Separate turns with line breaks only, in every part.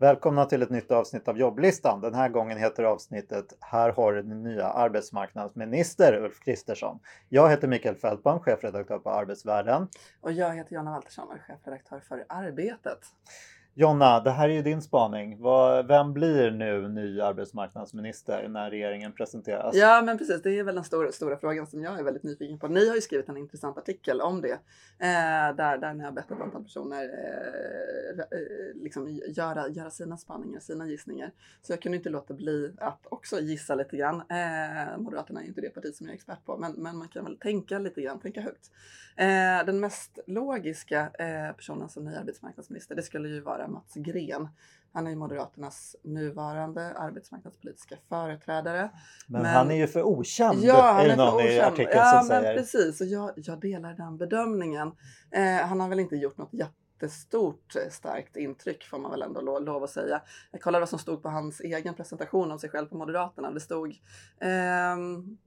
Välkomna till ett nytt avsnitt av jobblistan. Den här gången heter avsnittet Här har du din nya arbetsmarknadsminister Ulf Kristersson. Jag heter Mikael Fältman, chefredaktör på Arbetsvärlden.
Och jag heter Jonna Waltersson och chefredaktör för Arbetet.
Jonna, det här är ju din spaning. Vem blir nu ny arbetsmarknadsminister när regeringen presenteras?
Ja, men precis. Det är väl den stora, stora frågan som jag är väldigt nyfiken på. Ni har ju skrivit en intressant artikel om det eh, där, där ni har bett ett antal personer eh, eh liksom göra, göra sina spaningar, sina gissningar. Så jag kunde inte låta bli att också gissa lite grann. Eh, Moderaterna är inte det parti som jag är expert på, men, men man kan väl tänka lite grann, tänka högt. Eh, den mest logiska eh, personen som ny arbetsmarknadsminister, det skulle ju vara Mats Gren. Han är ju Moderaternas nuvarande arbetsmarknadspolitiska företrädare.
Men, men han är ju för okänd,
ja, han
är det någon
okänd.
i artikeln
ja,
som säger.
Ja, precis. Och jag, jag delar den bedömningen. Eh, han har väl inte gjort något jättestort eh, starkt intryck får man väl ändå lov, lov att säga. Jag kollade vad som stod på hans egen presentation av sig själv på Moderaterna. Det stod ehm,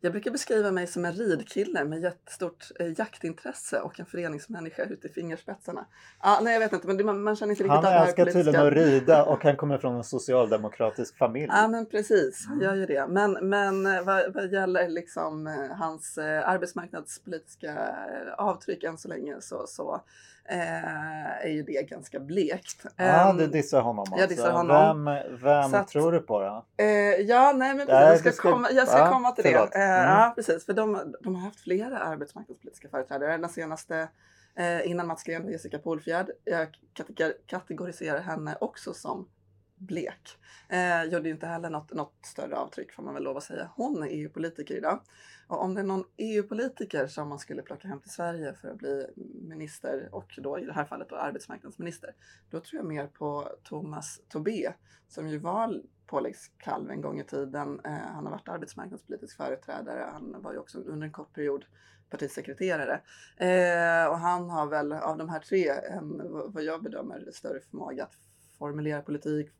jag brukar beskriva mig som en ridkille med jättestort eh, jaktintresse och en föreningsmänniska ute i fingerspetsarna. Ah, nej, jag vet inte, men man, man känner inte riktigt
Han älskar tydligen att rida och han kommer från en socialdemokratisk familj.
Ja, men precis. Han gör ju det. Men, men eh, vad, vad gäller liksom eh, hans eh, arbetsmarknadspolitiska eh, avtryck än så länge så, så eh, är ju det ganska blekt.
Ja,
Ehm,
du dissar honom alltså.
jag dissar honom.
Vem, vem
att-
tror du på då?
Ja, nej men jag ska,
ska-
komma, jag ska
ja,
komma till det. Eh,
Mm.
Ja, precis. För de, de har haft flera arbetsmarknadspolitiska företrädare. Den senaste, eh, innan Mats Green, var Jessica Polfjärd. Jag kategor- kategoriserar henne också som blek. Eh, gjorde ju inte heller något, något större avtryck får man väl lov att säga. Hon är EU-politiker idag. Och om det är någon EU-politiker som man skulle plocka hem till Sverige för att bli minister och då i det här fallet då arbetsmarknadsminister, då tror jag mer på Thomas Tobé som ju var påläggskalv en gång i tiden. Eh, han har varit arbetsmarknadspolitisk företrädare. Han var ju också under en kort period partisekreterare. Eh, och han har väl av de här tre en, vad jag bedömer, större förmåga att formulera politik,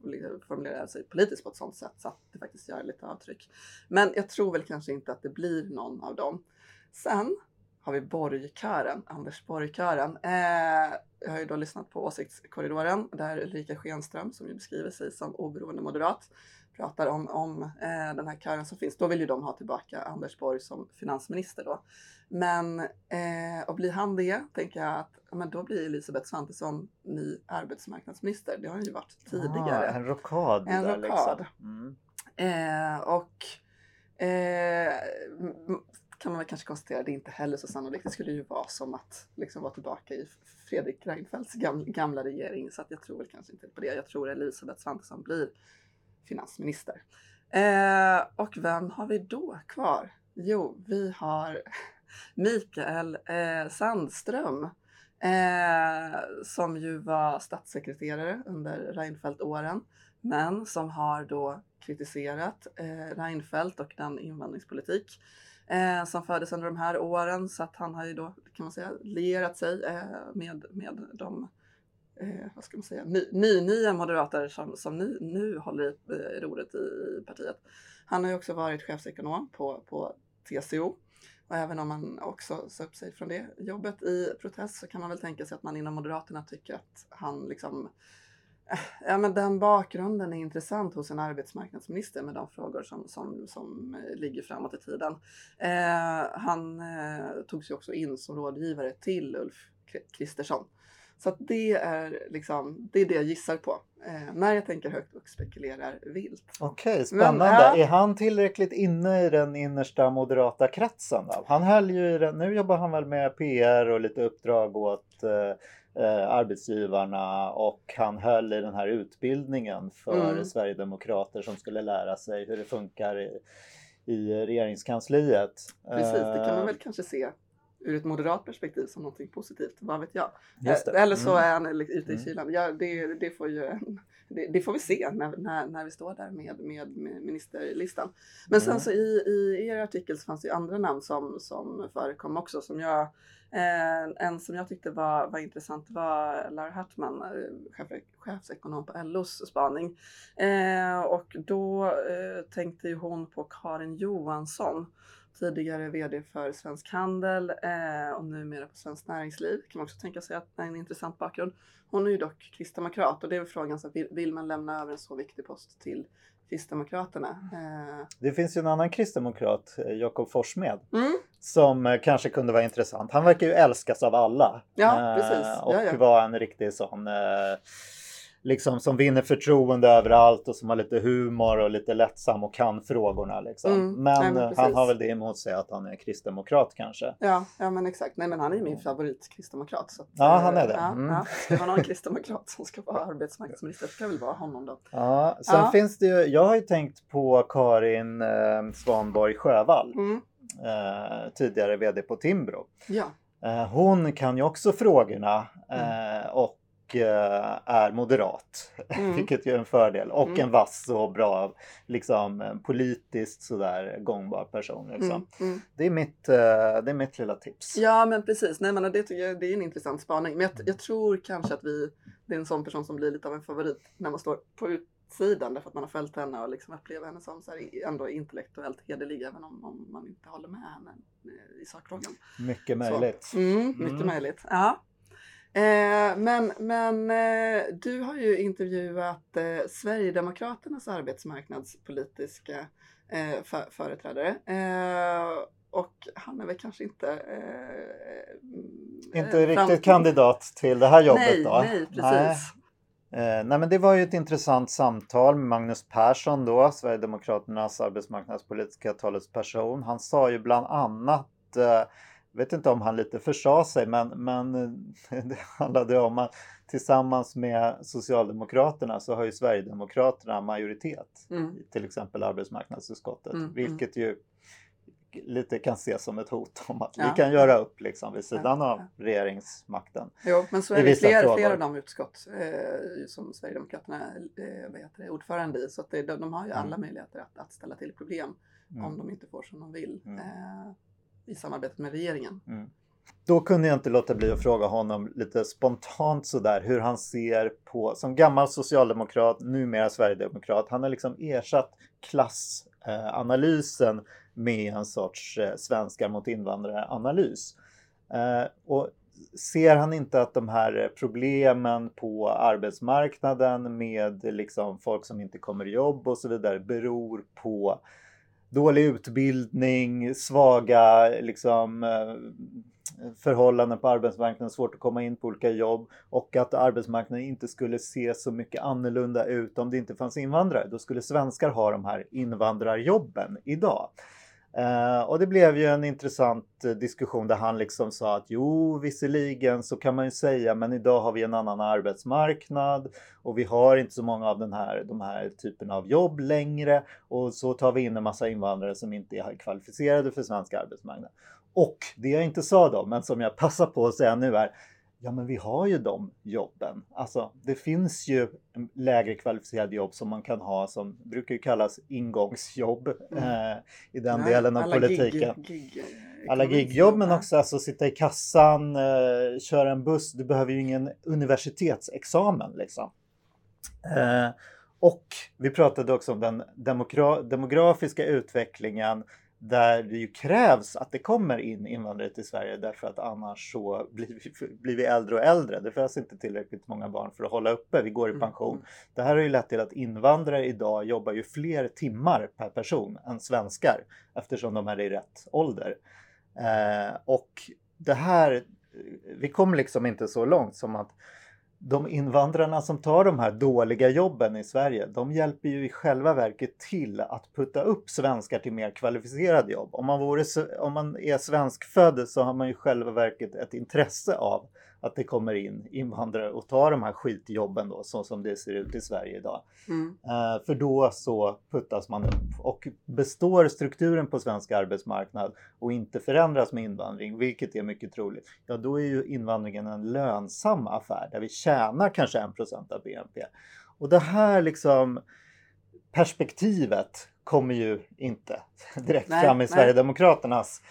formulera sig politiskt på ett sådant sätt så att det faktiskt gör lite avtryck. Men jag tror väl kanske inte att det blir någon av dem. Sen har vi Borgkören, Anders Borgkören. Eh, jag har ju då lyssnat på Åsiktskorridoren där Ulrika Schenström, som ju beskriver sig som oberoende moderat, pratar om, om eh, den här kören som finns. Då vill ju de ha tillbaka Anders Borg som finansminister då. Men, eh, och blir han det, tänker jag att ja, men då blir Elisabeth Svantesson ny arbetsmarknadsminister. Det har hon ju varit tidigare.
Ah, en rockad.
En rockad.
Liksom. Mm.
Eh, och eh, kan man väl kanske konstatera, det är inte heller så sannolikt. Det skulle ju vara som att liksom vara tillbaka i Fredrik Reinfeldts gamla, gamla regering. Så att jag tror väl kanske inte på det. Jag tror Elisabeth Svantesson blir finansminister. Eh, och vem har vi då kvar? Jo, vi har Mikael eh, Sandström eh, som ju var statssekreterare under Reinfeldt-åren men som har då kritiserat eh, Reinfeldt och den invandringspolitik eh, som föddes under de här åren så att han har ju då kan man säga lierat sig eh, med, med de eh, vad ska man säga, ny, ny, nya moderater som, som nu, nu håller i eh, roret i partiet. Han har ju också varit chefsekonom på, på TCO och även om man också sa upp sig från det jobbet i protest så kan man väl tänka sig att man inom Moderaterna tycker att han liksom eh, Ja men den bakgrunden är intressant hos en arbetsmarknadsminister med de frågor som, som, som ligger framåt i tiden. Eh, han eh, togs ju också in som rådgivare till Ulf Kristersson. Så det är liksom, det är det jag gissar på. Eh, när jag tänker högt och spekulerar vilt.
Okej, spännande.
Men, ja.
Är han tillräckligt inne i den innersta moderata kretsen? Då? Han höll ju, nu jobbar han väl med PR och lite uppdrag åt eh, eh, arbetsgivarna och han höll i den här utbildningen för
Mm.
Sverigedemokrater som skulle lära sig hur det funkar i, i regeringskansliet.
Precis, det kan man
Eh,
väl kanske se ur ett moderat perspektiv som någonting positivt, vad vet jag. Eh, Eller så
Mm.
är han ute i
Mm.
kylan. Ja, det, det, får ju, det, det får vi se när, när, när vi står där med, med, med ministerlistan. Men sen
Mm.
så i, i er artikel så fanns det ju andra namn som, som förekom också. Som jag, eh, en som jag tyckte var, var intressant var Lara Hartman, eh, chef, chefsekonom på LOs spaning. Eh, och då eh, tänkte ju hon på Karin Johansson tidigare VD för Svensk Handel eh, och numera på Svenskt Näringsliv. Kan man också tänka sig att det är en intressant bakgrund. Hon är ju dock kristdemokrat och det är frågan, så vill, vill man lämna över en så viktig post till Kristdemokraterna? Eh,
Det finns ju en annan kristdemokrat, eh, Jakob Forssmed,
mm,
som eh, kanske kunde vara intressant. Han verkar ju älskas av alla.
Ja,
Eh. Och
Ja, ja.
var en riktig sån, eh, liksom som vinner förtroende överallt och som har lite humor och lite lättsam och kan frågorna liksom.
Mm,
Men,
nej, men
eh, han har väl det emot sig att han är kristdemokrat kanske.
ja, ja, men exakt. Nej, men han är min favoritkristdemokrat. Så att,
Ja,
eh,
han är det.
Ja,
Mm.
ja. Ska man ha en kristdemokrat som ska vara arbetsmarknadsminister, det ska väl vara honom då.
Ja, sen
Ja.
finns det ju, jag har ju tänkt på Karin eh, Svanborg Sjövall,
Mm.
eh, tidigare VD på Timbro.
Ja,
Eh, Hon kan ju också frågorna
Mm.
eh, och eh, är moderat,
Mm.
vilket ju är en fördel. Och
Mm.
en vass och bra, liksom en politiskt sådär gångbar person. Liksom.
mm, mm.
Det, är mitt, eh, det är mitt lilla tips.
Ja men precis, Nej, men det, tycker jag, det är en intressant spaning. Men jag, jag tror kanske att vi, det är en sån person som blir lite av en favorit när man står på utsidan därför att man har följt henne och liksom upplever henne som så här, ändå intellektuellt hederlig även om, om man inte håller med henne eh, i sakfrågan.
Mycket möjligt.
Mm, mycket
Mm.
möjligt. Ja. Eh, men men eh, du har ju intervjuat eh, Sverigedemokraternas arbetsmarknadspolitiska eh, för, företrädare. Eh, och han är väl kanske inte...
Inte riktigt
fram-
kandidat till det här jobbet
Nej,
då.
nej, precis.
Nej. Nej men det var ju ett intressant samtal med Magnus Persson då, Sverigedemokraternas arbetsmarknadspolitiska talesperson. Han sa ju bland annat, vet inte om han lite försa sig, men, men eh, det handlade om att tillsammans med Socialdemokraterna så har ju Sverigedemokraterna majoritet
Mm.
i till exempel arbetsmarknadsutskottet,
Mm,
vilket ju lite kan ses som ett hot om att
Ja.
vi kan göra upp liksom vid sidan
Ja,
av
ja.
regeringsmakten.
Jo, men så är det fler, flera av de utskott eh, som Sverigedemokraterna eh, vad heter det, ordförande i. Så det, de, de har ju alla
Mm.
möjligheter att, att ställa till problem
Mm.
om de inte får som de vill
Mm.
eh, i samarbetet med regeringen.
Mm. Då kunde jag inte låta bli att fråga honom lite spontant sådär hur han ser på, som gammal socialdemokrat, numera sverigedemokrat, han har liksom ersatt klassanalysen med en sorts eh, svenskar mot invandrare-analys. Eh, och ser han inte att de här problemen på arbetsmarknaden med liksom folk som inte kommer i jobb och så vidare beror på dålig utbildning, svaga liksom, eh, förhållanden på arbetsmarknaden, svårt att komma in på olika jobb och att arbetsmarknaden inte skulle se så mycket annorlunda ut om det inte fanns invandrare. Då skulle svenskar ha de här invandrarjobben idag. Eh, och det blev ju en intressant eh, diskussion där han liksom sa att jo, visserligen så kan man ju säga, men idag har vi en annan arbetsmarknad och vi har inte så många av den här, de här typen av jobb längre och så tar vi in en massa invandrare som inte är kvalificerade för svensk arbetsmarknad. Och det jag inte sa då, men som jag passar på att säga nu är Ja, men vi har ju de jobben. Alltså, det finns ju lägre kvalificerade jobb som man kan ha som brukar ju kallas ingångsjobb eh, i den
Ja,
delen av
alla
politiken.
Gig, gig,
Alla gigjobb men också alltså sitta i kassan, eh, köra en buss. Du behöver ju ingen universitetsexamen liksom. Eh, och vi pratade också om den demokra- demografiska utvecklingen där det ju krävs att det kommer in invandrare till Sverige därför att annars så blir vi, blir vi äldre och äldre. Det föds inte tillräckligt många barn för att hålla uppe. Vi går i
Mm,
pension.
mm.
Det här har ju lett till att invandrare idag jobbar ju fler timmar per person än svenskar eftersom de är i rätt ålder. Eh, och det här, vi kommer liksom inte så långt som att de invandrarna som tar de här dåliga jobben i Sverige, de hjälper ju i själva verket till att putta upp svenskar till mer kvalificerade jobb. Om man, vore, om man är svenskfödd så har man ju i själva verket ett intresse av att det kommer in invandrare och tar de här skitjobben då, så som det ser ut i Sverige idag.
Mm.
Eh, För då så puttas man upp och består strukturen på svensk arbetsmarknad och inte förändras med invandring, vilket är mycket troligt, ja då är ju invandringen en lönsam affär där vi tjänar kanske 1% av BNP. Och det här liksom perspektivet kommer ju inte direkt
Nej,
fram i
nej.
Sverigedemokraternas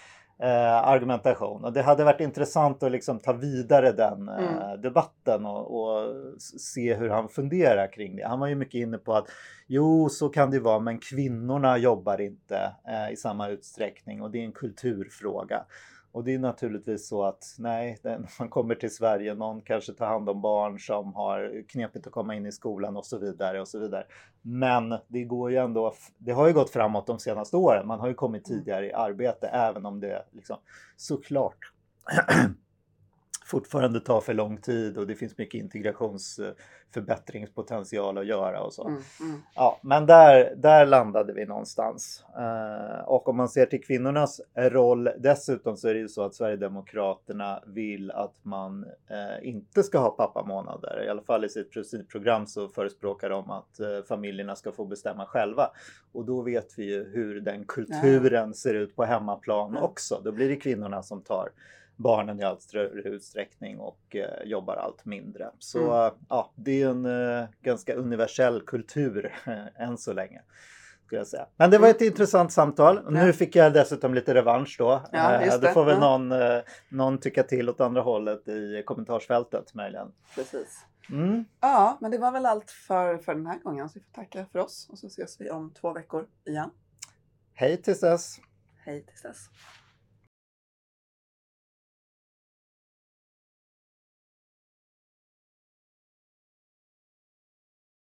eh, argumentation. Och det hade varit intressant att liksom ta vidare den eh,
Mm.
debatten och, och se hur han funderar kring det. Han var ju mycket inne på att jo, så kan det vara, men kvinnorna jobbar inte eh, i samma utsträckning och det är en kulturfråga. Och det är naturligtvis så att nej, den, man kommer till Sverige, någon kanske tar hand om barn som har knepigt att komma in i skolan och så vidare och så vidare. Men det går ju ändå, det har ju gått framåt de senaste åren. Man har ju kommit tidigare i arbete även om det liksom såklart fortfarande tar för lång tid och det finns mycket integrationsförbättringspotential att göra och så.
Mm, mm.
Ja, men där, där landade vi någonstans. Eh, och om man ser till kvinnornas roll dessutom så är det ju så att Sverigedemokraterna vill att man eh, inte ska ha pappamånader. I alla fall i sitt principprogram så förespråkar de att eh, familjerna ska få bestämma själva. Och då vet vi ju hur den kulturen ser ut på hemmaplan
Mm.
också. Då blir det kvinnorna som tar barnen i allt större utsträckning och eh, jobbar allt mindre. Så
Mm.
eh, ja, det är en eh, ganska universell kultur än så länge. Skulle jag säga. Men det var ett intressant samtal. Och Nu
Ja.
fick jag dessutom lite revansch då.
Ja,
Eh, det
det.
får väl
Ja.
någon, eh, någon tycka till åt andra hållet i kommentarsfältet möjligen.
Precis.
Mm.
Ja, men det var väl allt för, för den här gången. Så vi får tacka för oss och så ses vi om två veckor igen.
Hej tills dess!
Hej tills dess.